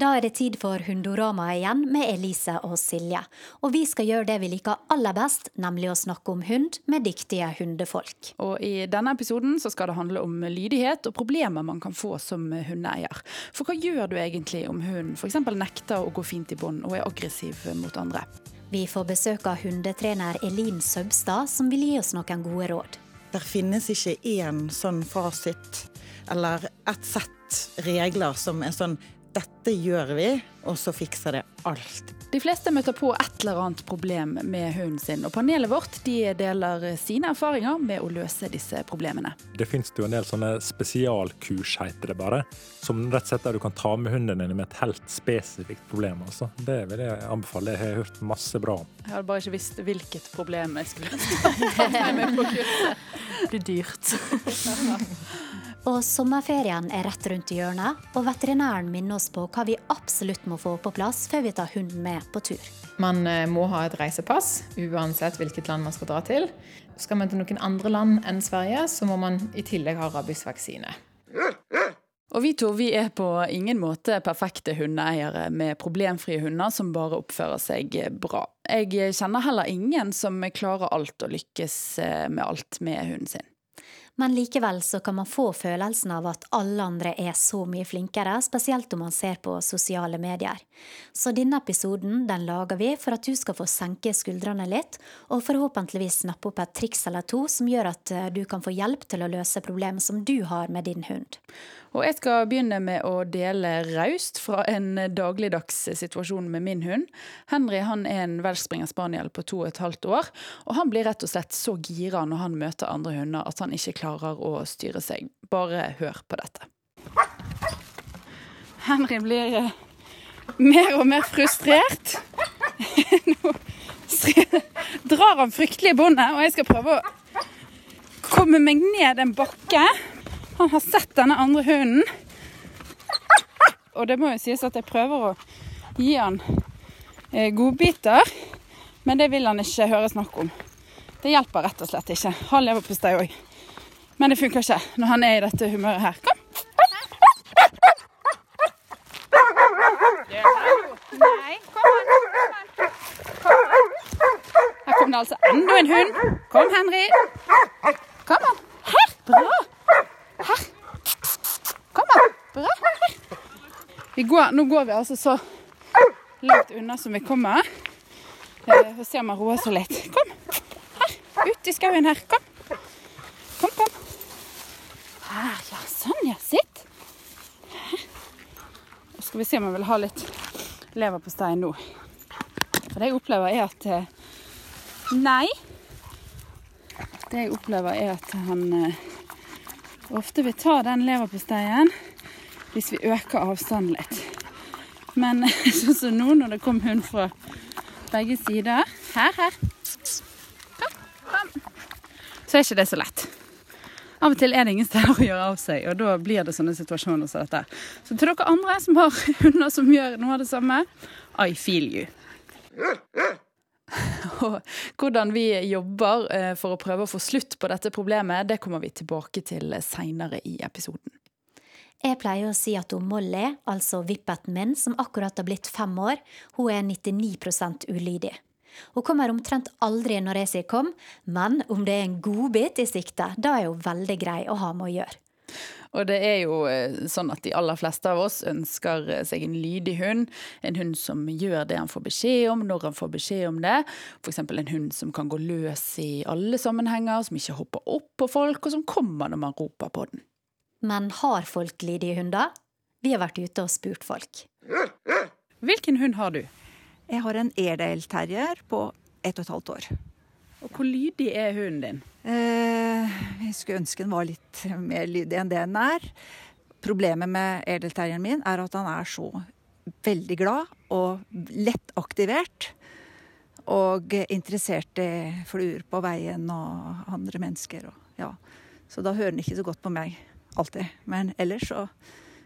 Da er det tid for Hundorama igjen med Elise og Silje. Og vi skal gjøre det vi liker aller best, nemlig å snakke om hund med dyktige hundefolk. Og I denne episoden så skal det handle om lydighet og problemer man kan få som hundeeier. For hva gjør du egentlig om hunden f.eks. nekter å gå fint i bånd og er aggressiv mot andre? Vi får besøk av hundetrener Elin Søbstad, som vil gi oss noen gode råd. Der finnes ikke én sånn fasit eller et sett regler som er sånn dette gjør vi, og så fikser det alt. De fleste møter på et eller annet problem med hunden sin, og panelet vårt de deler sine erfaringer med å løse disse problemene. Det finnes jo en del sånne spesialkurs, heter det bare, som rett og slett der du kan ta med hunden din med et helt spesifikt problem. Altså. Det vil jeg anbefale. Jeg har hørt masse bra om. Jeg hadde bare ikke visst hvilket problem jeg skulle ta med på kurset. Det blir dyrt. Og sommerferien er rett rundt hjørnet, og veterinæren minner oss på hva vi absolutt må få på plass før vi tar hunden med på tur. Man eh, må ha et reisepass, uansett hvilket land man skal dra til. Skal man til noen andre land enn Sverige, så må man i tillegg ha rabiesvaksine. Og vi to vi er på ingen måte perfekte hundeeiere med problemfrie hunder som bare oppfører seg bra. Jeg kjenner heller ingen som klarer alt og lykkes eh, med alt med hunden sin. Men likevel så kan man få følelsen av at alle andre er så mye flinkere, spesielt om man ser på sosiale medier. Så denne episoden den lager vi for at du skal få senke skuldrene litt, og forhåpentligvis snappe opp et triks eller to som gjør at eh, du kan få hjelp til å løse problemet som du har med din hund. Og jeg skal begynne med å dele raust fra en dagligdags situasjon med min hund. Henry han er en velspringer spaniel på to og et halvt år. Og han blir rett og slett så gira når han møter andre hunder at han ikke klarer å styre seg. Bare hør på dette. Henry blir eh, mer og mer frustrert. Nå drar han fryktelig i båndet, og jeg skal prøve å komme meg ned en bakke. Han har sett denne andre hunden. Og det må jo sies at jeg prøver å gi han eh, godbiter, men det vil han ikke høre snakk om. Det hjelper rett og slett ikke. Han lever på steg òg. Men det funker ikke når han er i dette humøret her. Kom! Her kom det altså enda en hund. Kom, Henry. Kom an. Her! Bra. Her. Kom an. Bra. Her. Går, nå går vi altså så langt unna som vi kommer. Eh, får se om han roer seg litt. Kom. Her. Ut i skauen her. Kom, kom. Her, ja. Sånn, ja. Sitt. Her. Og skal vi se om jeg vil ha litt leverpostei nå. For det jeg opplever, er at eh, Nei. Det jeg opplever, er at han eh, ofte vil ta den leverposteien hvis vi øker avstanden litt. Men sånn som nå, når det kom hund fra begge sider Her, her. Kom, kom. Så er ikke det så lett. Av og til er det ingen steder å gjøre av seg, og da blir det sånne situasjoner som dette. Så til dere andre som har hunder som gjør noe av det samme, I feel you. Og hvordan vi jobber eh, for å prøve å få slutt på dette problemet, det kommer vi tilbake til seinere i episoden. Jeg pleier å si at hun Molly, altså vippeten min, som akkurat har blitt fem år, hun er 99% ulydig. Hun kommer omtrent aldri når jeg sier kom, men om det er en godbit i sikte, da er hun veldig grei å ha med å gjøre. Og det er jo eh, sånn at de aller fleste av oss ønsker eh, seg en lydig hund. En hund som gjør det han får beskjed om, når han får beskjed om det. F.eks. en hund som kan gå løs i alle sammenhenger, som ikke hopper opp på folk, og som kommer når man roper på den. Men har folk lydige hunder? Vi har vært ute og spurt folk. Hvilken hund har du? Jeg har en Airdale-terrier på ett og et halvt år. Og hvor lydig er hunden din? Eh, jeg skulle ønske den var litt mer lydig enn det den er. Problemet med Airedale terrieren min er at han er så veldig glad og lett aktivert. Og interessert i fluer på veien og andre mennesker. Og, ja. Så da hører han ikke så godt på meg alltid. Men ellers så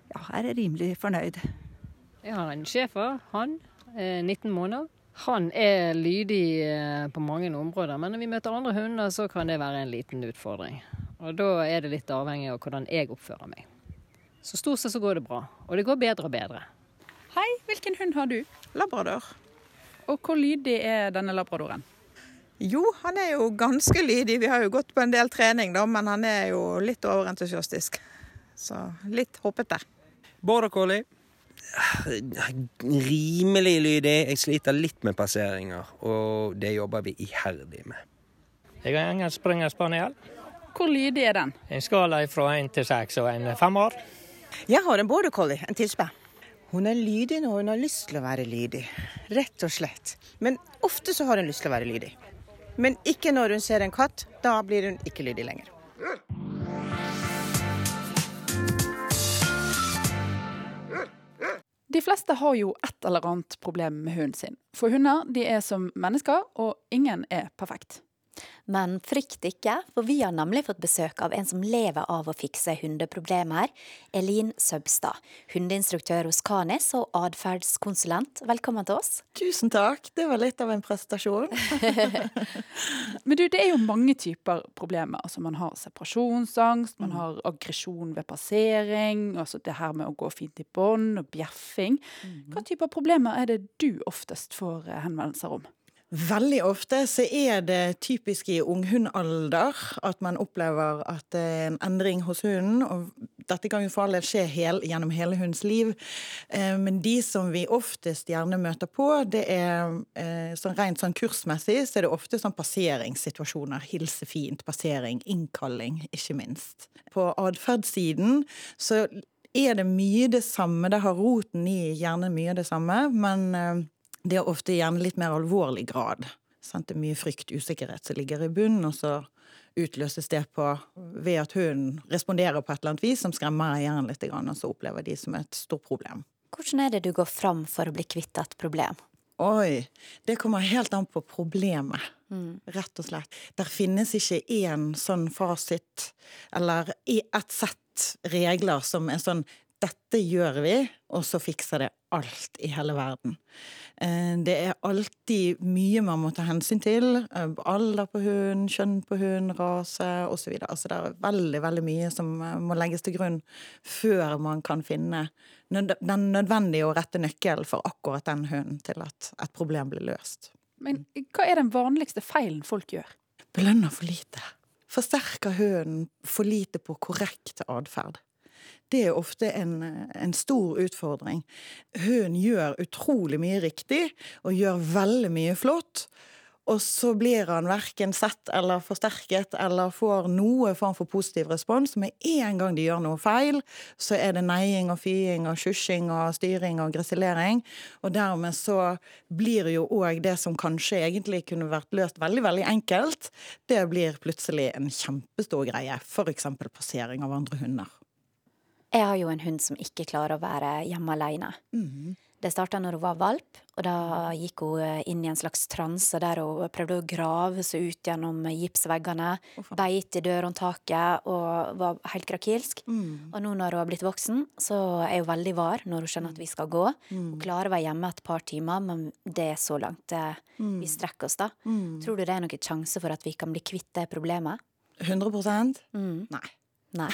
ja, er jeg rimelig fornøyd. Jeg har en schæfer, han, 19 måneder. Han er lydig eh, på mange områder, men når vi møter andre hunder, så kan det være en liten utfordring. Og da er det litt avhengig av hvordan jeg oppfører meg. Så stort sett så går det bra, og det går bedre og bedre. Hei, hvilken hund har du? Labrador. Og hvor lydig er denne labradoren? Jo, han er jo ganske lydig. Vi har jo gått på en del trening, da, men han er jo litt overentusiastisk. Så litt hoppete. Border collie. Rimelig lydig. Jeg sliter litt med passeringer, og det jobber vi iherdig med. Jeg har engelsk springer spaniel. Hvor lydig er den? En skala fra én til seks og en femmer. Jeg har en border collie, en tispe. Hun er lydig når hun har lyst til å være lydig. Rett og slett. Men ofte så har hun lyst til å være lydig. Men ikke når hun ser en katt. Da blir hun ikke lydig lenger. De fleste har jo et eller annet problem med hunden sin. For hunder de er som mennesker, og ingen er perfekt. Men frykt ikke, for vi har nemlig fått besøk av en som lever av å fikse hundeproblemer. Elin Søbstad, hundeinstruktør hos Kanis og atferdskonsulent. Velkommen til oss. Tusen takk. Det var litt av en prestasjon. Men du, det er jo mange typer problemer. Altså Man har separasjonsangst, man har aggresjon ved passering, altså det her med å gå fint i bånd og bjeffing. Hva typer problemer er det du oftest får eh, henvendelser om? Veldig ofte så er det typisk i unghundalder at man opplever at det er en endring hos hunden. og Dette kan jo for all del skje hel, gjennom hele hundens liv. Eh, men de som vi oftest gjerne møter på, det er eh, sånn rent sånn kursmessig så er det ofte sånn passeringssituasjoner. Hilse fint, passering, innkalling, ikke minst. På atferdssiden så er det mye det samme. Det har roten i gjerne mye det samme, men eh, det er ofte gjerne litt mer alvorlig grad. Sant? Det er mye frykt, usikkerhet som ligger i bunnen, og så utløses det på ved at hunden responderer på et eller annet vis som skremmer eieren litt, og så opplever de som et stort problem. Hvordan er det du går fram for å bli kvitt et problem? Oi, det kommer helt an på problemet, rett og slett. Der finnes ikke én sånn fasit, eller ett sett regler som er sånn dette gjør vi, og så fikser det alt i hele verden. Eh, Det er alltid mye man må ta hensyn til. eh, Alder på hund, kjønn på hund, rase osv. Altså det er veldig, veldig mye som eh, må legges til grunn før man kan finne den nødvendige og rette nøkkelen for akkurat den hunden til at et problem blir løst. Men hva er den vanligste feilen folk gjør? Belønner for lite. Forsterker hunden for lite på korrekt atferd. Det er ofte en, en stor utfordring. Hun gjør utrolig mye riktig og gjør veldig mye flott. Og så blir han verken sett eller forsterket eller får noe form for positiv respons. Med en gang de gjør noe feil, så er det neiing og fying og sjusjing og styring og gressilering. Og dermed så blir jo òg det som kanskje egentlig kunne vært løst veldig, veldig enkelt, det blir plutselig en kjempestor greie. F.eks. passering av andre hunder. Jeg har jo en hund som ikke klarer å være hjemme alene. Det starta når hun var valp, og da gikk hun eh, inn i en slags transe der hun prøvde å grave seg ut gjennom gipsveggene, beit i dørhåndtaket og var helt krakilsk. Og nå når hun har blitt voksen, så er hun veldig var når hun skjønner at vi skal gå. Hun klarer å være hjemme et par timer, men det er så langt eh, vi strekker oss, da. Tror du det er noen sjanse for at vi kan bli kvitt det problemet? 100 Mm. Nei. Nei.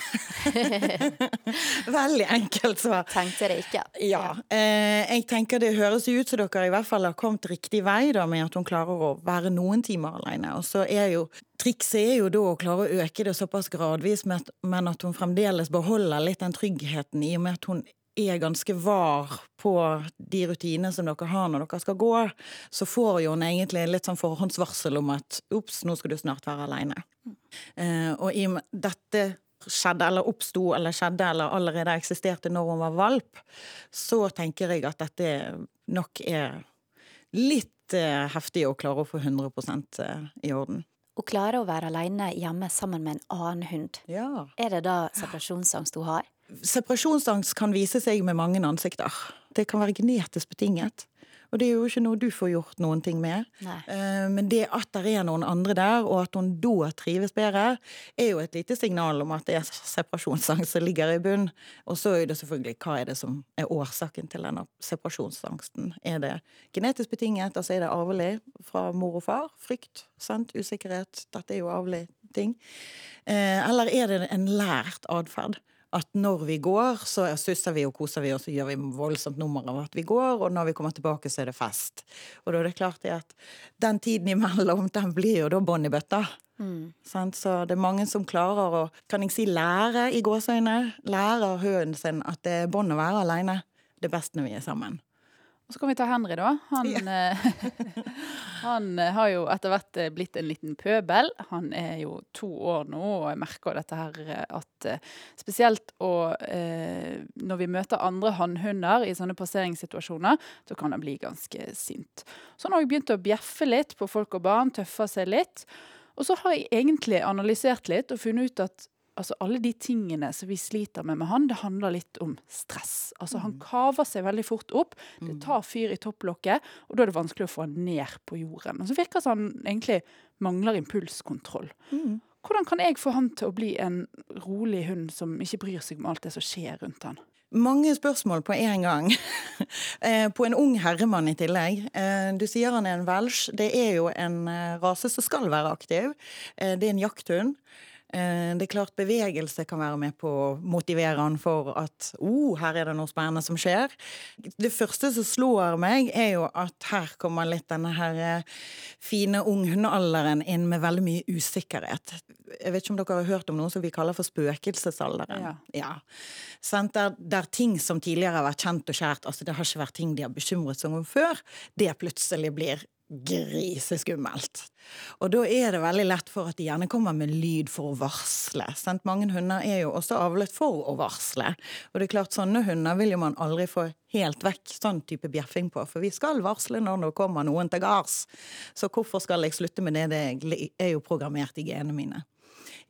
Veldig enkelt svar. Tenkte det ikke. Ja. Eh, jeg tenker det høres ut som dere i hvert fall har kommet riktig vei da, med at hun klarer å være noen timer alene. Og så er jo Trikset er jo da å klare å øke det såpass gradvis, men at- hun fremdeles beholder litt den tryggheten i og med at hun er ganske var på de rutinene som dere har når dere skal gå, så får jo hun egentlig litt sånn forhåndsvarsel om at ops, nå skal du snart være aleine. Eh, og i og med dette skjedde, eller oppsto, eller skjedde, eller allerede eksisterte når hun var valp, så tenker jeg at dette nok er litt eh, heftig å klare å få 100% i orden. Å klare å være alene hjemme sammen med en annen hund. Ja. Er det da separasjonsangst hun har? Separasjonsangst kan vise seg med mange ansikter. Det kan være genetisk betinget. Og det er jo ikke noe du får gjort noen ting med. Eh, Men det at det er noen andre der, og at hun da trives bedre, er jo et lite signal om at det er separasjonsangst som ligger i bunn. Og så er det selvfølgelig hva er det som er årsaken til denne separasjonsangsten. Er det genetisk betinget, altså er det arvelig fra mor og far? Frykt, sant? usikkerhet, dette er jo arvelig ting. Uh, Eller er det en lært atferd? At når vi går, så susser vi og koser vi, og så gjør vi voldsomt nummer av at vi går, og når vi kommer tilbake, så er det fest. Og da er det klart at den tiden imellom, den blir jo da bånd i bøtta. Mm. Så det er mange som klarer å, kan jeg si, lære i gåseøyne, lærer hunden sin at det er bånd å være aleine. Det er best når vi er sammen. Og så kan vi ta Henry, da. Han, ja. Eh, han eh, har jo etter hvert eh, blitt en liten pøbel. Han er jo to år nå, og jeg merker dette her at spesielt og, eh, når vi møter andre hannhunder i sånne passeringssituasjoner, så kan han bli ganske sint. Så han har òg begynt å bjeffe litt på folk og barn, tøffe seg litt. Og så har jeg egentlig analysert litt og funnet ut at altså alle de tingene som vi sliter med med han, det handler litt om stress. Altså Han mm. kaver seg veldig fort opp. Det mm. tar fyr i topplokket, og da er det vanskelig å få han ned på jorden. Og så virker det som han egentlig mangler impulskontroll. Mm. Hvordan kan jeg få han til å bli en rolig hund som ikke bryr seg om alt det som skjer rundt han? Mange spørsmål på en gang. Eh, på en ung herremann i tillegg. Eh, du sier han er en welsh. Det er jo en eh, rase som skal være aktiv. Det er en jakthund. Eh, det er klart bevegelse kan være med på å motivere han for at oh, her er det noe spennende som skjer. Det første som slår meg, er jo at her kommer litt denne her eh, fine unghundealderen inn med veldig mye usikkerhet. Jeg vet ikke om dere har hørt om noe som vi kaller for spøkelsesalderen. Ja. ja. Der, der, ting som tidligere har vært kjent og kjært, altså det har ikke vært ting de har bekymret seg om før, det plutselig blir griseskummelt. Og da er det veldig lett for at de gjerne kommer med lyd for å varsle. Sant? Mange hunder er jo også avlet for å varsle. Og det er klart, sånne hunder vil jo man aldri få helt vekk sånn type bjeffing på, for vi skal varsle når det kommer noen til gards. Så hvorfor skal jeg slutte med det? Det er jo programmert i genene mine.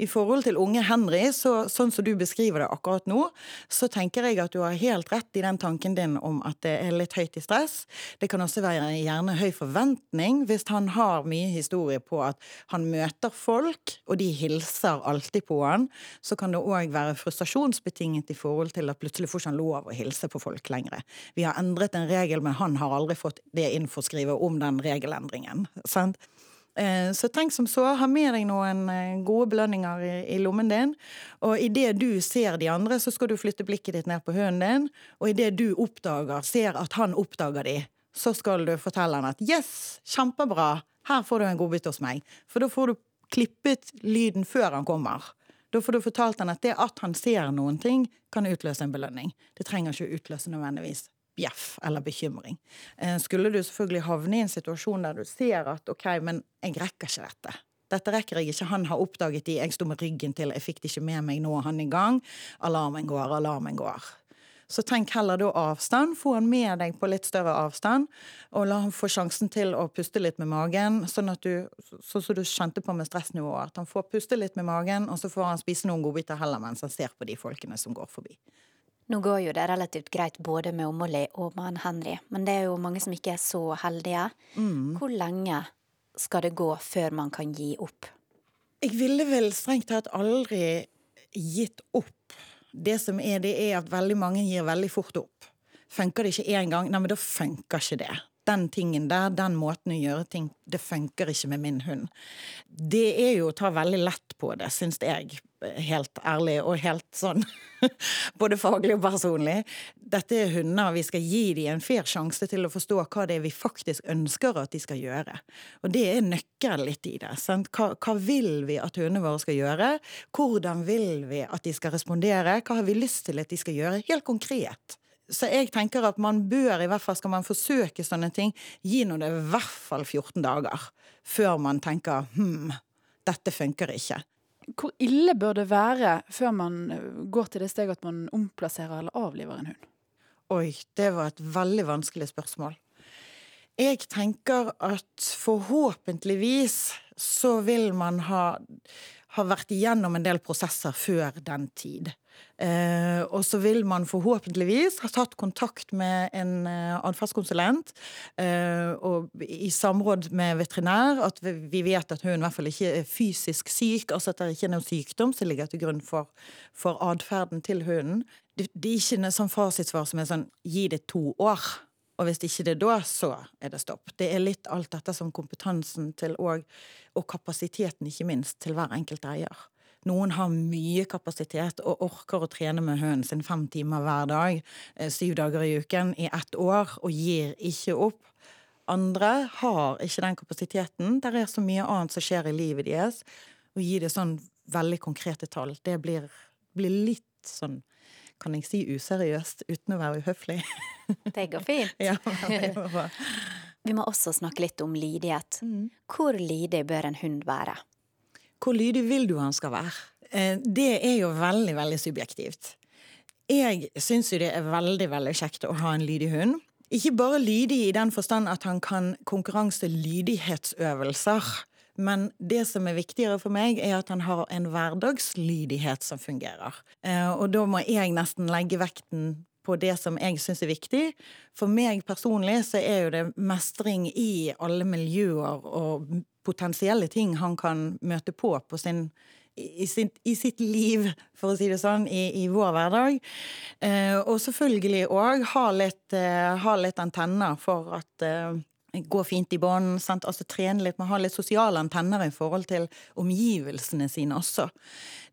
I forhold til unge Henry, så, sånn som du beskriver det akkurat nå, så tenker jeg at du har helt rett i den tanken din om at det er litt høyt i stress. Det kan også være gjerne høy forventning hvis han har mye historie på at han møter folk, og de hilser alltid på han. Så kan det òg være frustrasjonsbetinget i forhold til at plutselig får han lov å hilse på folk lenger. Vi har endret en regel, men han har aldri fått det innforskrivet om den regelendringen. sant? Eh, så tenk som så, ha med deg noen eh, gode belønninger i, lommen din. Og idet du ser de andre, så skal du flytte blikket ditt ned på hunden din. Og idet du oppdager, ser at han oppdager de, så skal du fortelle han at 'yes, kjempebra, her får du en godbit hos meg'. For da får du klippet lyden før han kommer. Da får du fortalt han at det at han ser noen ting, kan utløse en belønning. Det trenger ikke utløse nødvendigvis bjeff eller bekymring. Eh, skulle du selvfølgelig havne i en situasjon der du ser at OK, men jeg rekker ikke dette. Dette rekker jeg ikke. Han har oppdaget de, jeg sto med ryggen til, jeg fikk det ikke med meg, nå er han i gang. Alarmen går, alarmen går. Så tenk heller da avstand. Få han med deg på litt større avstand, og la han få sjansen til å puste litt med magen, sånn at du, sånn som du kjente på med stressnivået. At han får puste litt med magen, og så får han spise noen godbiter heller mens han ser på de folkene som går forbi. Nå går jo det relativt greit både med Molly og med Henry, men det er jo mange som ikke er så heldige. Mm. Hvor lenge skal det gå før man kan gi opp? Jeg ville vel strengt tatt aldri gitt opp. Det som er, det er at veldig mange gir veldig fort opp. Funker det ikke én gang, nei, men da funker ikke det den tingen der, den måten å gjøre ting Det funker ikke med min hund. Det er jo å ta veldig lett på det, syns jeg. Helt ærlig og helt sånn både faglig og personlig. Dette er hunder. Vi skal gi dem en fair sjanse til å forstå hva det er vi faktisk ønsker at de skal gjøre. Og det er nøkkelen litt i det. Hva, hva, vil vi at hundene våre skal gjøre? Hvordan vil vi at de skal respondere? Hva har vi lyst til at de skal gjøre? Helt konkret. Så jeg tenker at man bør, i hvert fall skal man forsøke sånne ting, gi nå det i hvert fall 14 dager før man tenker hm, dette funker ikke. Hvor ille bør det være før man eh, går til det steget at man omplasserer eller avliver en hund? Oi, det var et veldig vanskelig spørsmål. Jeg tenker at forhåpentligvis så vil man ha, ha vært igjennom en del prosesser før den tid. Eh, og så vil man forhåpentligvis ha tatt kontakt med en eh, atferdskonsulent eh, og i samråd med veterinær at vi vet at hun i hvert fall ikke er fysisk syk, altså at det ikke er noen sykdom som ligger til grunn for, for atferden til hunden. Det, det er ikke noe sånn fasitsvar som er sånn gi det to år. Og hvis ikke det er da, så er det stopp. Det er litt alt dette som kompetansen til og, og kapasiteten, ikke minst, til hver enkelt eier. noen har mye kapasitet og orker å trene med hunden sin fem timer hver dag, eh, syv dager i uken, i ett år, og gir ikke opp. Andre har ikke den kapasiteten. Der er så mye annet som skjer i livet deres. Å gi det sånn veldig konkrete tall, det blir, blir litt sånn kan jeg si useriøst uten å være uhøflig? Det går fint. ja, det går bra. Vi må også snakke litt om lydighet. Hvor lydig bør en hund være? Hvor lydig vil du han skal være? Eh, Det er jo veldig, veldig subjektivt. Jeg syns jo det er veldig, veldig kjekt å ha en lydig hund. Ikke bare lydig i den forstand at han kan konkurranse lydighetsøvelser. Men det som er viktigere for meg, er at han har en hverdagslydighet som fungerer. Eh, Og da må jeg nesten legge vekten på det som jeg syns er viktig. For meg personlig så er jo det mestring i alle miljøer og potensielle ting han kan møte på på sin i, sitt, i sitt liv, for å si det sånn, i, i vår hverdag. Eh, og selvfølgelig òg ha, eh, ha litt antenner for at eh, Gå fint i bånd. Altså Trene litt, Man ha litt sosiale antenner i forhold til omgivelsene sine også.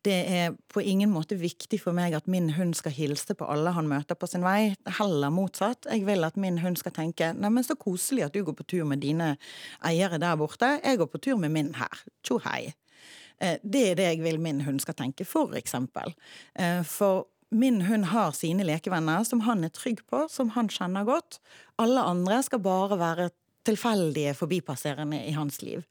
Det er på ingen måte viktig for meg at min hund skal hilse på alle han møter på sin vei. Heller motsatt. Jeg vil at min hund skal tenke neimen så koselig at du går på tur med dine eiere der borte. Jeg går på tur med min her. Tjo hei. Eh, Det er det jeg vil min hund skal tenke, for eksempel. Eh, For min hund har sine lekevenner som han er trygg på, som han kjenner godt. Alle andre skal bare være tilfeldige forbipasserende i hans liv.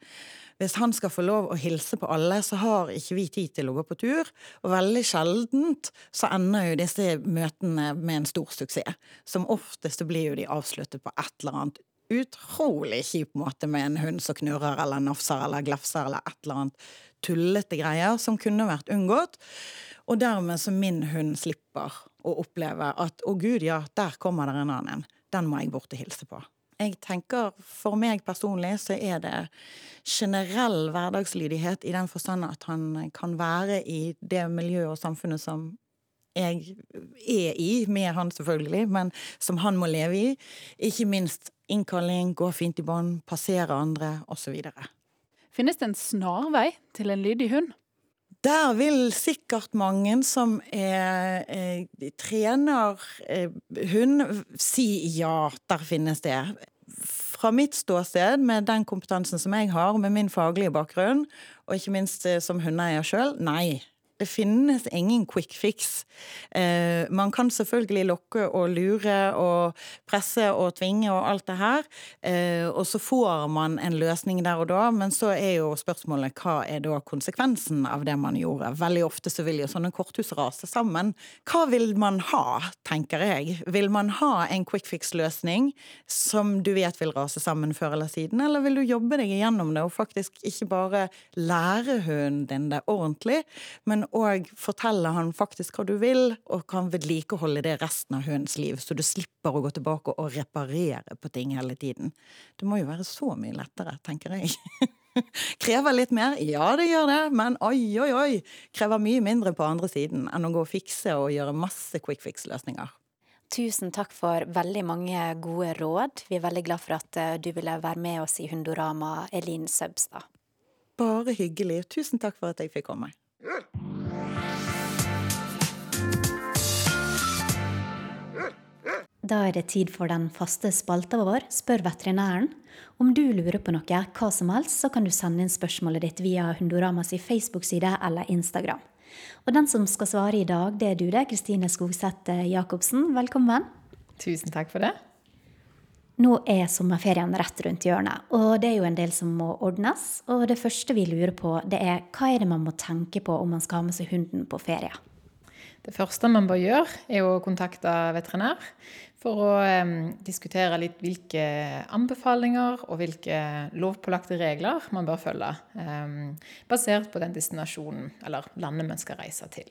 Hvis han skal få lov å hilse på alle, så har ikke vi tid til å gå på tur. Og veldig sjeldent så ender jo disse møtene med en stor suksess. Som oftest blir jo de avsluttet på et eller annet utrolig kjip måte med en hund som knurrer eller nafser eller glefser eller et eller annet tullete greier som kunne vært unngått. Og dermed så min hund slipper å oppleve at å gud, ja, der kommer det en annen en. Den må jeg bort og hilse på. Jeg tenker For meg personlig så er det generell hverdagslydighet i den forstand at han kan være i det miljøet og samfunnet som jeg er i, med han selvfølgelig, men som han må leve i. Ikke minst innkalling, gå fint i bånd, passere andre, osv. Finnes det en snarvei til en lydig hund? Der vil sikkert mange som er, er, trener eh, hund, si ja, der finnes det. Fra mitt ståsted, med den kompetansen som jeg har, med min faglige bakgrunn, og ikke minst eh, som hundeeier sjøl, nei. Det finnes ingen quick fix. Eh, man kan selvfølgelig lokke og lure og presse og tvinge og alt det her. Eh, og så får man en løsning der og da, men så er jo spørsmålet hva er da konsekvensen av det man gjorde. Veldig ofte så vil jo sånne korthus rase sammen. Hva vil man ha, tenker jeg. Vil man ha en quick fix-løsning som du vet vil rase sammen før eller siden, eller vil du jobbe deg igjennom det og faktisk ikke bare lære hunden din det ordentlig, men òg fortelle han faktisk hva du vil, og kan vedlikeholde det resten av hundens liv, så du slipper å gå tilbake og reparere på ting hele tiden. Det må jo være så mye lettere, tenker jeg. Krever litt mer? Ja, det gjør det, men oi, oi, oi! Krever mye mindre på andre siden enn å gå og fikse og gjøre masse quick fix-løsninger. Tusen takk for veldig mange gode råd. Vi er veldig glad for at eh, du ville være med oss i Hundorama, Elin Søbstad. Bare hyggelig. Tusen takk for at jeg fikk komme. Da er det tid for den faste spalta vår, Spør veterinæren. Om du lurer på noe, hva som helst, så kan du sende inn spørsmålet ditt via Hundoramas Facebook-side eller Instagram. Og den som skal svare i dag, det er du det, Kristine Skogseth Jacobsen. Velkommen. Tusen takk for det. Nå er sommerferien rett rundt hjørnet, og det er jo en del som må ordnes. Og det første vi lurer på, det er hva er det man må tenke på om man skal ha med seg hunden på ferie? Det første man bør gjøre, er å kontakte veterinær for å diskutere litt hvilke anbefalinger og hvilke lovpålagte regler man bør følge, basert på den destinasjonen eller landet man skal reise til.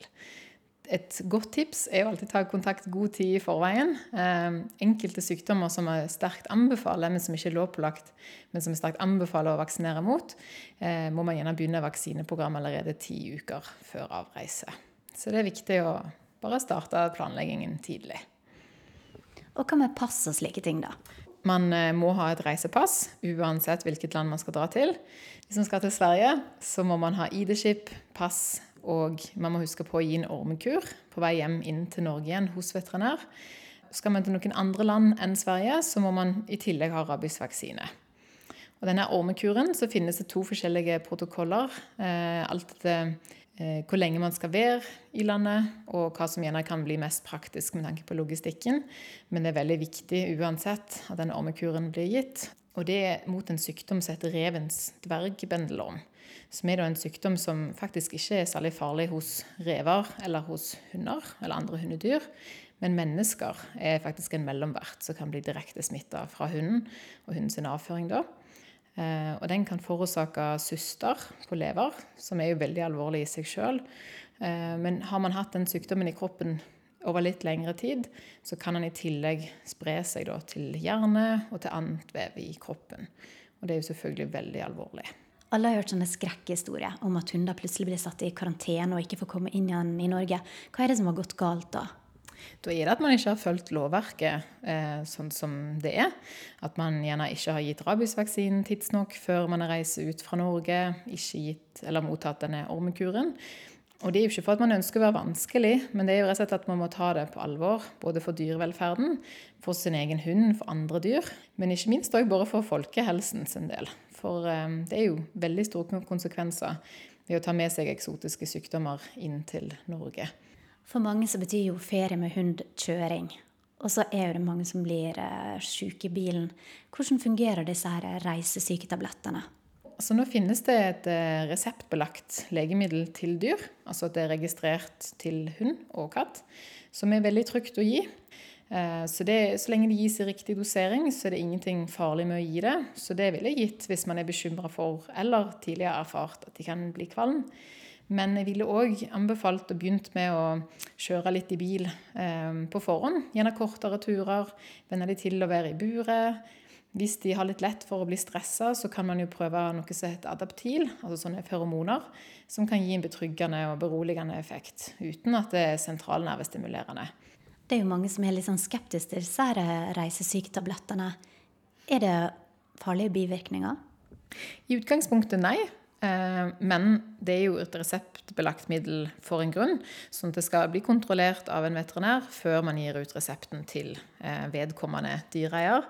Et godt tips er å alltid ta kontakt god tid i forveien. Eh, enkelte sykdommer som er sterkt anbefaler, men som ikke er lovpålagt, men som er sterkt anbefaler å vaksinere mot, eh, må man gjerne begynne vaksineprogram allerede ti uker før avreise. Så det er viktig å bare starte planleggingen tidlig. Og hva med pass og slike ting, da? Man eh, må ha et reisepass uansett hvilket land man skal dra til. Hvis man skal til Sverige, så må man ha ID-skip, pass Og man må huske på å gi en ormekur på vei hjem inn til Norge igjen hos veterinær. Skal man til noen andre land enn Sverige, så må man i tillegg ha rabiesvaksine. Og denne ormekuren så finnes det to forskjellige protokoller. Eh, alt etter eh, hvor lenge man skal være i landet, og hva som gjerne kan bli mest praktisk med tanke på logistikken. Men det er veldig viktig uansett at denne ormekuren blir gitt. Og det er mot en sykdom som heter revens dvergbendelorm. Som er en sykdom som faktisk ikke er særlig farlig hos rever eller hos hunder eller andre hundedyr. Men mennesker er faktisk en mellomvert som kan bli direkte smitta fra hunden og hundens avføring. da. Eh, og den kan forårsake syster på lever, som er jo veldig alvorlig i seg sjøl. Eh, men har man hatt den sykdommen i kroppen over litt lengre tid, så kan den i tillegg spre seg da, til hjerne og til annet vev i kroppen. Og det er jo selvfølgelig veldig alvorlig. Alle har hørt sånne skrekkhistorier om at hunder plutselig blir satt i karantene og ikke får komme inn igjen i Norge. Hva er det som har gått galt da? Da er det at man ikke har fulgt lovverket eh, sånn som det er. At man gjerne ikke har gitt rabiesvaksinen tidsnok før man reiser ut fra Norge. Ikke gitt eller mottatt denne ormekuren. Og det er jo ikke for at man ønsker å være vanskelig, men det er jo rett og slett at man må ta det på alvor. Både for dyrevelferden, for sin egen hund, for andre dyr. Men ikke minst òg bare for folkehelsen sin del. For eh, det er jo veldig store konsekvenser ved å ta med seg eksotiske sykdommer inn til Norge. For mange så betyr jo ferie med hund kjøring. Og så er det mange som blir uh, syke i bilen. Hvordan fungerer disse her reisesyketablettene? Altså nå finnes det et uh, reseptbelagt legemiddel til dyr. Altså at det er registrert til hund og katt, som er veldig trygt å gi. Uh, så, det, så, lenge det gis i riktig dosering, så er det ingenting farlig med å gi det. Så det ville gitt hvis man er bekymra for, eller tidligere erfart, at de kan bli kvalm. Men jeg ville òg anbefalt og begynt med å kjøre litt i bil eh, på forhånd. Gjerne kortere turer. Venne de til å være i buret. Hvis de har litt lett for å bli stressa, så kan man jo prøve noe som heter adaptil, altså sånne feromoner, som kan gi en betryggende og beroligende effekt, uten at det er sentralnervestimulerende. Det er jo mange som er litt sånn skeptiske til disse reisesyketablettene. Er det farlige bivirkninger? I utgangspunktet nei. Eh, men det er jo et reseptbelagt middel for en grunn, sånn at det skal bli kontrollert av en veterinær før man gir ut resepten til eh, vedkommende dyreeier.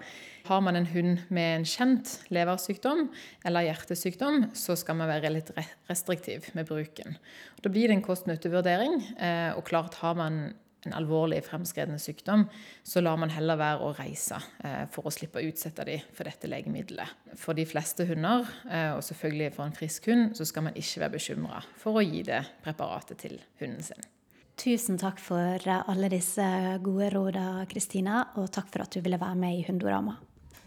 Har man en hund med en kjent leversykdom eller hjertesykdom, så skal man være litt restriktiv med bruken. Da blir det en kost-nytte-vurdering. Eh, og klart har man en alvorlig fremskredende sykdom, så lar man heller være å reise eh, for å slippe å utsette dem for dette legemiddelet. For de fleste hunder, eh, og selvfølgelig for en frisk hund, så skal man ikke være bekymra for å gi det preparatet til hunden sin. Tusen takk for alle disse gode rådene, Kristina, og takk for at du ville være med i Hundorama.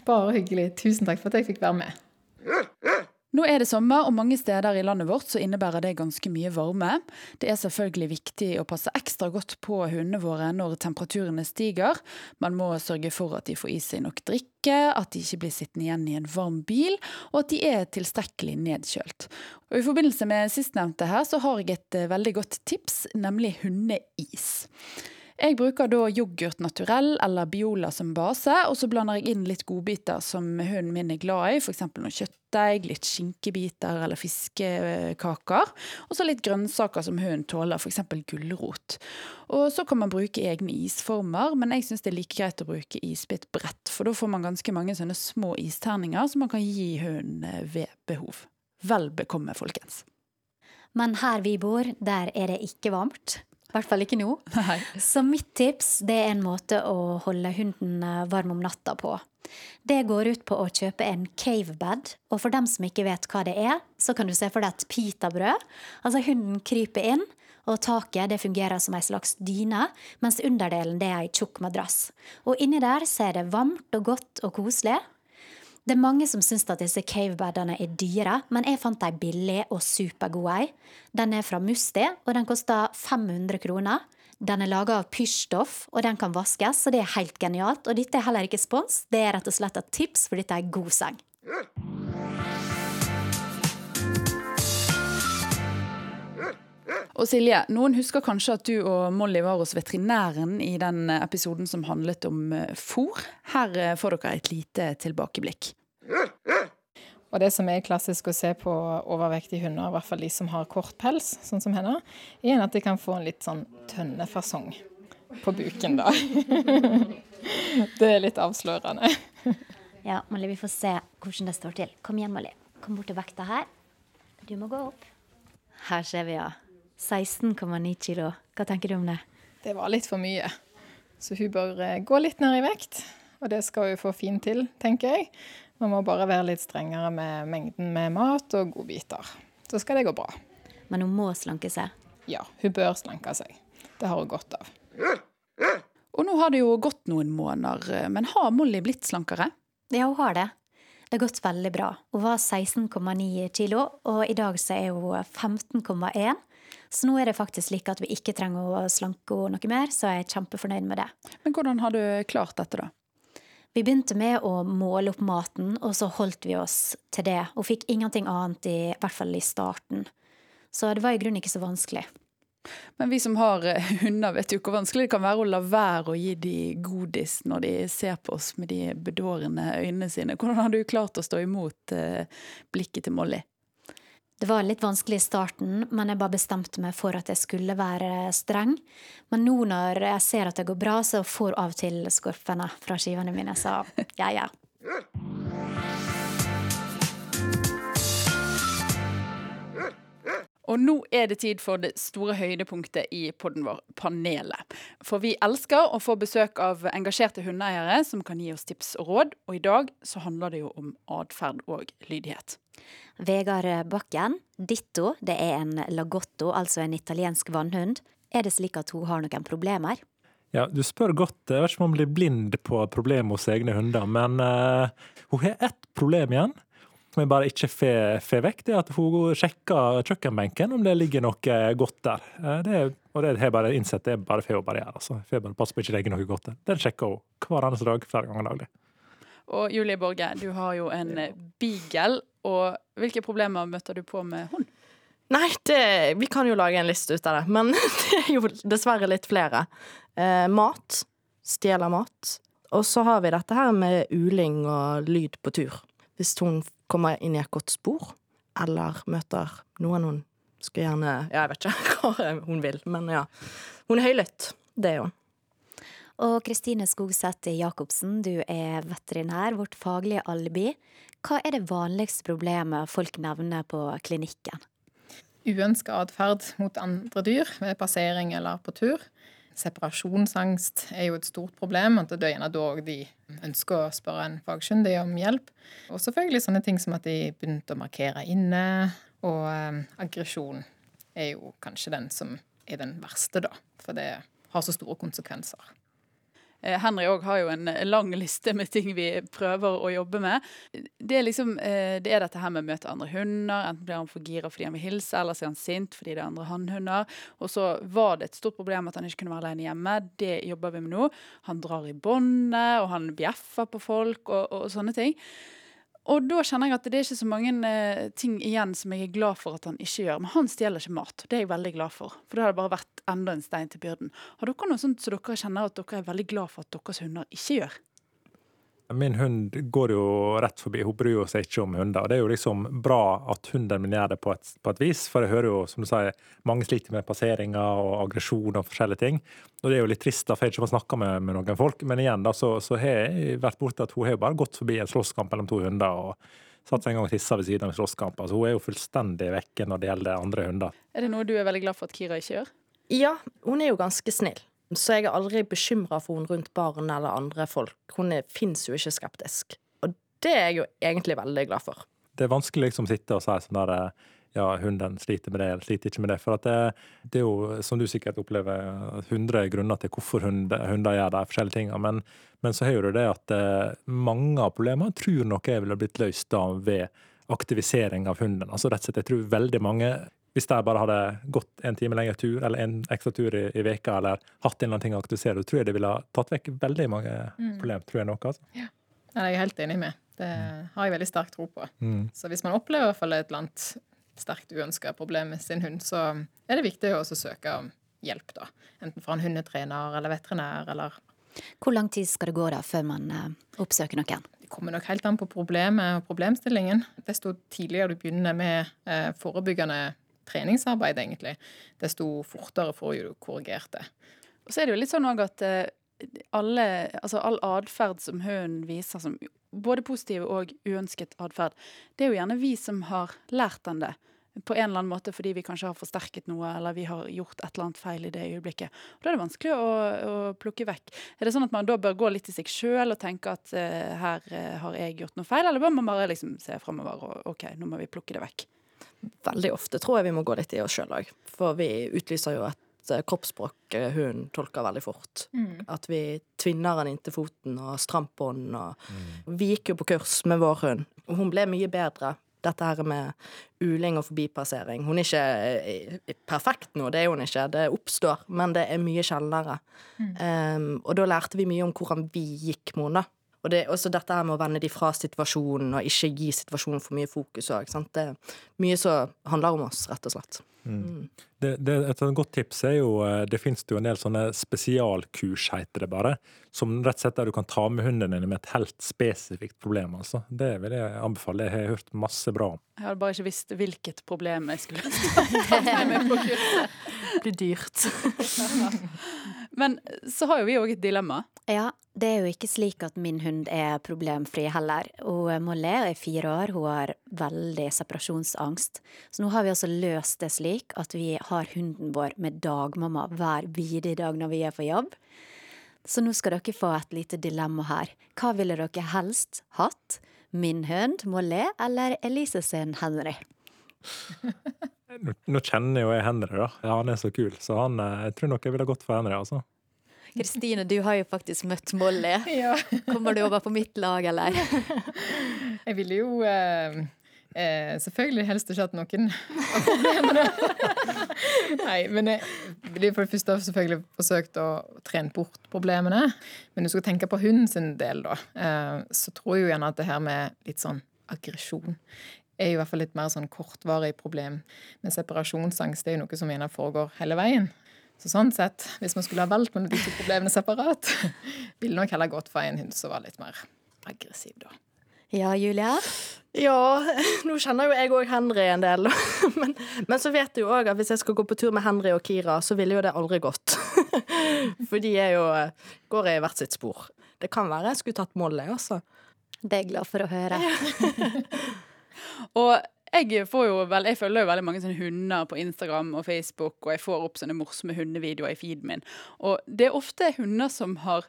Bare hyggelig. Tusen takk for at jeg fikk være med. Nå er det sommer, og mange steder i landet vårt så innebærer det ganske mye varme. Det er selvfølgelig viktig å passe ekstra godt på hundene våre når temperaturene stiger. Man må sørge for at de får i seg nok drikke, at de ikke blir sittende igjen i en varm bil, og at de er tilstrekkelig nedkjølt. Og I forbindelse med sistnevnte her så har jeg et eh, veldig godt tips, nemlig hundeis. Jeg bruker da yoghurt naturell eller Biola som base, og så blander jeg inn litt godbiter som hunden min er glad i, f.eks. noe kjøttdeig, litt skinkebiter eller fiskekaker. Og så litt grønnsaker som hunden tåler, f.eks. gulrot. Og så kan man bruke egne isformer, men jeg syns det er like greit å bruke isbitbrett, for da får man ganske mange sånne små isterninger som man kan gi hunden ved behov. Vel bekomme, folkens. Men her vi bor, der er det ikke varmt. I hvert fall ikke nå. Nei. Så mitt tips det er en måte å holde hunden eh, varm om natta på. Det går ut på å kjøpe en cavebed, og for dem som ikke vet hva det er, så kan du se for deg et pitabrød. Altså hunden kryper inn, og taket det fungerer som ei slags dyne, mens underdelen det er ei tjukk madrass. Og inni der så er det varmt og godt og koselig. Det er mange som syns at disse cavebedene er dyre, men jeg fant ei billig og supergod ei. Den er fra Musti, og den koster 500 kroner. Den er laga av pysjstoff, og den kan vaskes, så det er helt genialt. Og dette er heller ikke spons, det er rett og slett et tips, for dette er god seng. Og Silje, noen husker kanskje at du og Molly var hos veterinæren i den episoden som handlet om eh, fôr. Her eh, får dere et lite tilbakeblikk. Og det som er klassisk å se på overvektige hunder, i hvert fall de som har kort pels, sånn som henne, er at de kan få en litt sånn tønnefasong på buken, da. det er litt avslørende. Ja, Molly, vi får se hvordan det står til. Kom igjen, Molly. Kom bort til vekta her. Du må gå opp. Her ser vi, ja. 16,9 kilo. Hva tenker du om det? Det var litt for mye. Så hun bør eh, gå litt ned i vekt. Og det skal hun få fint til, tenker jeg. Man må bare være litt strengere med mengden med mat og godbiter. Så skal det gå bra. Men hun må slanke seg? Ja, hun bør slanke seg. Det har hun godt av. Og nå har det jo gått noen måneder, men har Molly blitt slankere? Ja, hun har det. Det har gått veldig bra. Hun var 16,9 kilo, og i dag så er hun 15,1. Så nå er det faktisk slik at vi ikke trenger å slanke henne noe mer, så jeg er kjempefornøyd med det. Men hvordan har du klart dette, da? Vi begynte med å måle opp maten, og så holdt vi oss til det. Og fikk ingenting annet, i, i hvert fall i starten. Så det var i grunnen ikke så vanskelig. Men vi som har eh, hunder, vet jo hvor vanskelig det kan være å la være å gi de godis når de ser på oss med de bedårende øynene sine. Hvordan har du klart å stå imot eh, blikket til Molly? Det var litt vanskelig i starten, men jeg bare bestemte meg for at jeg skulle være streng. Men nå når jeg ser at det går bra, så får av og til skorpene fra skivene mine, så ja, ja. Og nå er det tid for det store høydepunktet i podden vår, panelet. For vi elsker å få besøk av engasjerte hundeeiere som kan gi oss tips og råd, og i dag så handler det jo om atferd og lydighet. Vegard Bakken, Ditto, det er en lagotto, altså en italiensk vannhund. Er det slik at hun har noen problemer? Ja, Du spør godt. Jeg vet ikke om hun blir blind på problemer hos egne hunder, men uh, hun har ett problem igjen jeg bare ikke får vekk, det er at hun sjekker kjøkkenbenken om det ligger noe godt der. Eh, det, og det har jeg bare innsett det er bare får hun bare gjøre. Altså. Får bare passe på ikke legge noe godt der. Den sjekker hun hver eneste dag, flere ganger daglig. Og Julie Borge, du har jo en beagle. Og hvilke problemer møter du på med hund? Nei, det, vi kan jo lage en liste ut av det, men det er jo dessverre litt flere. Eh, mat. Stjeler mat. Og så har vi dette her med uling og lyd på tur. Hvis hun kommer inn i et godt spor, eller møter noen hun skal gjerne Ja, jeg vet ikke hva hun vil, men ja. Hun er høylytt. Det er hun. Og Kristine Skogseth Jacobsen, du er veterinær, vårt faglige alibi. Hva er det vanligste problemet folk nevner på klinikken? Uønska atferd mot andre dyr ved passering eller på tur. Separasjonsangst er jo et stort problem. at Det er gjerne da de ønsker å spørre en fagkyndig om hjelp. Og selvfølgelig sånne ting som at de begynte å markere inne. Og um, aggresjon er jo kanskje den som er den verste, da. For det har så store konsekvenser. Eh, Henry òg har jo en lang liste med ting vi prøver å jobbe med. Det er liksom, eh, det er dette her med å møte andre hunder. Enten blir han for gira fordi han vil hilse, eller så er han sint fordi det er andre hannhunder. Og så var det et stort problem at han ikke kunne være alene hjemme. Det jobber vi med nå. Han drar i båndet, og han bjeffer på folk og, og sånne ting. Og da kjenner jeg at det er ikke så mange eh, ting igjen som jeg er glad for at han ikke gjør. Men han stjeler ikke mat. Det er jeg veldig glad for. For det hadde bare vært enda en stein til byrden. Har dere noe sånt som dere kjenner at dere er veldig glad for at deres hunder ikke gjør? Min hund går jo rett forbi, hun bryr seg ikke om hunder. Det er jo liksom bra at hunden min gjør det på et, på et, vis, for jeg hører jo, som du sier, mange sliter med passeringer og aggresjon og forskjellige ting. Og det er jo litt trist, da, for jeg ikke får snakka med, med, noen folk. Men igjen, da, så, så har jeg vært borte at hun har jo bare gått forbi en slåsskamp mellom to hunder. og satt seg en gang og tissa ved siden av en slåsskamp. Altså, hun er jo fullstendig vekke når det gjelder andre hunder. Er det noe du er veldig glad for at Kira ikke gjør? Ja, hun er jo ganske snill. Så jeg er aldri bekymra for henne rundt barn eller andre folk. Hun fins jo ikke skeptisk. Og det er jeg jo egentlig veldig glad for. Det er vanskelig liksom å sitte og si sånn derre ja, hunden sliter med det eller sliter ikke med det. For det, det, er jo, som du sikkert opplever, 100 grunner til hvorfor hunder, hunder gjør de forskjellige tingene. Men, men, så har du det at eh, mange av problemene tror nok jeg ville blitt løst da ved aktivisering av hunden. Altså rett og slett, Jeg tror veldig mange hvis de bare hadde gått en time lenger tur, eller en ekstra tur i, i veka, eller hatt en eller annen ting å aktivisere, tror jeg det ville ha tatt vekk veldig mange mm. problem. tror jeg nok, altså. Ja. Det er jeg helt enig med. Det har jeg veldig sterk tro på. Mm. Så hvis man opplever i hvert fall et eller annet sterkt uønska problem med sin hund, så er det viktig å søke om hjelp, da. Enten fra en hundetrener eller veterinær eller Hvor lang tid skal det gå da før man uh, oppsøker noen? Det kommer nok helt an på problemet og problemstillingen. Desto tidligere du begynner med eh, forebyggende treningsarbeid, egentlig, desto fortere får du korrigert det. Og så er det jo litt sånn at eh, alle, altså all atferd som hunden viser, som både positiv og uønsket atferd, det er jo gjerne vi som har lært den det. På en eller annen måte fordi vi kanskje har forsterket noe, eller vi har gjort et eller annet feil i det øyeblikket. Og Da er det vanskelig å, å plukke vekk. Er det sånn at man da bør gå litt i seg sjøl og tenke at uh, her uh, har jeg gjort noe feil, eller bør man bare liksom se framover og OK, nå må vi plukke det vekk? Veldig ofte tror jeg vi må gå litt i oss sjøl òg, for vi utlyser jo et eh, kroppsspråk hun tolker veldig fort. Mm. At vi tvinner den inntil foten og stramt bånd. Og Vi gikk jo på kurs med vår hund, og hun ble mye bedre. Dette her med uling og forbipassering. Hun er ikke eh, perfekt nå, det er hun ikke. Det oppstår, men det er mye sjeldnere. Um, og da lærte vi mye om hvordan vi gikk med henne. Og det er også dette her med å vende de fra situasjonen, og ikke gi situasjonen for mye fokus òg. Det er mye som handler om oss, rett og slett. Mm. Det, det, et godt tips er jo eh, Det finnes jo en del sånne spesialkurs, heter det bare. Som rett og slett der du kan ta med hunden din med et helt spesifikt problem. altså. Det vil jeg anbefale. Det har jeg hørt masse bra om. Jeg hadde bare ikke visst hvilket problem jeg skulle ta med på kurset. Det blir dyrt. Men så har jo vi òg et dilemma. Ja, det er jo ikke slik at min hund er problemfri heller. Og Molly er fire år, hun har veldig separasjonsangst. Så nå har vi altså løst det slik at vi har hunden vår med dagmamma hver bidige dag når vi er på jobb. Så nå skal dere få et lite dilemma her. Hva ville dere helst hatt? Min hund, Molly, eller Elise sin Henry? Nå, nå kjenner jo jeg Henry, da. Ja, han er så kul. Så han, eh, jeg tror nok jeg ville gått for Henry, altså. Kristine, du har jo faktisk møtt Molly. Ja. Kommer du over på mitt lag, eller? Jeg ville jo eh, eh, selvfølgelig helst ikke hatt noen av problemene. Nei, men jeg ville for det første selvfølgelig forsøkt å trene bort problemene. Men du skal tenke på hunden sin del, da. Eh, så tror jeg jo gjerne at det her med litt sånn aggresjon er i hvert fall litt mer sånn kortvarig problem. Men separasjonsangst det er jo noe som gjerne foregår hele veien. Så sånn sett, hvis man skulle ha valgt mellom de to problemene separat, ville nok heller gått for en hund som var litt mer aggressiv, da. Ja, Julia? Ja, nå kjenner jo jeg òg Henry en del. Men, men så vet du jo òg at hvis jeg skal gå på tur med Henry og Kira, så ville jo det aldri gått. For de er jo går i hvert sitt spor. Det kan være jeg skulle tatt Molly, altså. Det er jeg glad for å høre. Og jeg får jo vel, jeg følger jo veldig mange sånne hunder på Instagram og Facebook, og jeg får opp sånne morsomme hundevideoer i feeden min. Og det er ofte hunder som har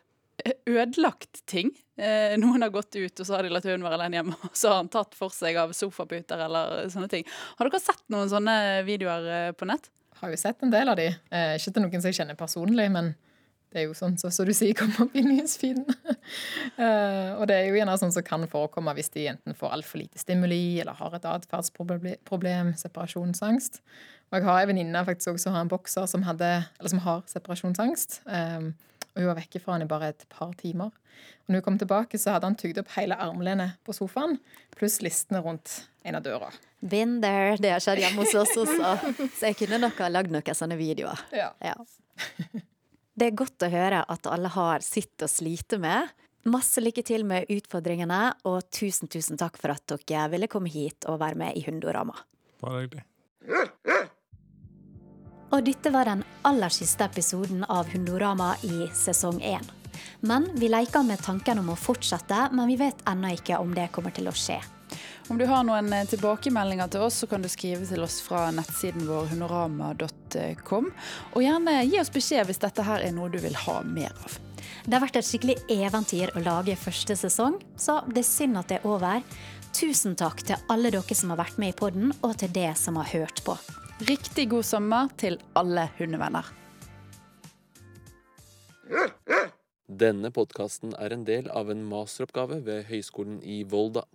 ødelagt ting. Eh, noen har gått ut, og så har de latt hunden være alene hjemme, og så har han tatt for seg av sofaputer eller sånne ting. Har dere sett noen sånne videoer eh, på nett? Har jo sett en del av de. Eh, ikke til noen som jeg kjenner personlig, men det er jo sånn som så, så du sier, kommer opp i nyhetsfeeden. uh, og det er jo gjerne sånn som kan forekomme hvis de enten får altfor lite stimuli, eller har et atferdsproblem, separasjonsangst. Og jeg har en venninne faktisk også som har en bokser som, hadde, eller som har separasjonsangst. Um, og hun var vekke fra han i bare et par timer. Og når hun kom tilbake, så hadde han tygd opp hele armlenet på sofaen, pluss listene rundt en av døra. Been there. Det har skjedd hjemme hos oss også. Så jeg kunne nok ha lagd noen sånne videoer. Ja. ja. Det er godt å høre at alle har sitt å slite med. Masse lykke til med utfordringene, og tusen, tusen takk for at dere ville komme hit og være med i Hundorama. Bare hyggelig. Og dette var den aller siste episoden av Hundorama i sesong én. Men vi leker med tanken om å fortsette, men vi vet ennå ikke om det kommer til å skje. Om du har noen eh, tilbakemeldinger til oss, så kan du skrive til oss fra nettsiden vår honorama.com. Og gjerne gi oss beskjed hvis dette her er noe du vil ha mer av. Det har vært et skikkelig eventyr å lage første sesong, så det er synd at det er over. Tusen takk til alle dere som har vært med i podden, og til det som har hørt på. Riktig god sommer til alle hundevenner. Denne podkasten er en del av en masteroppgave ved Høgskolen i Volda.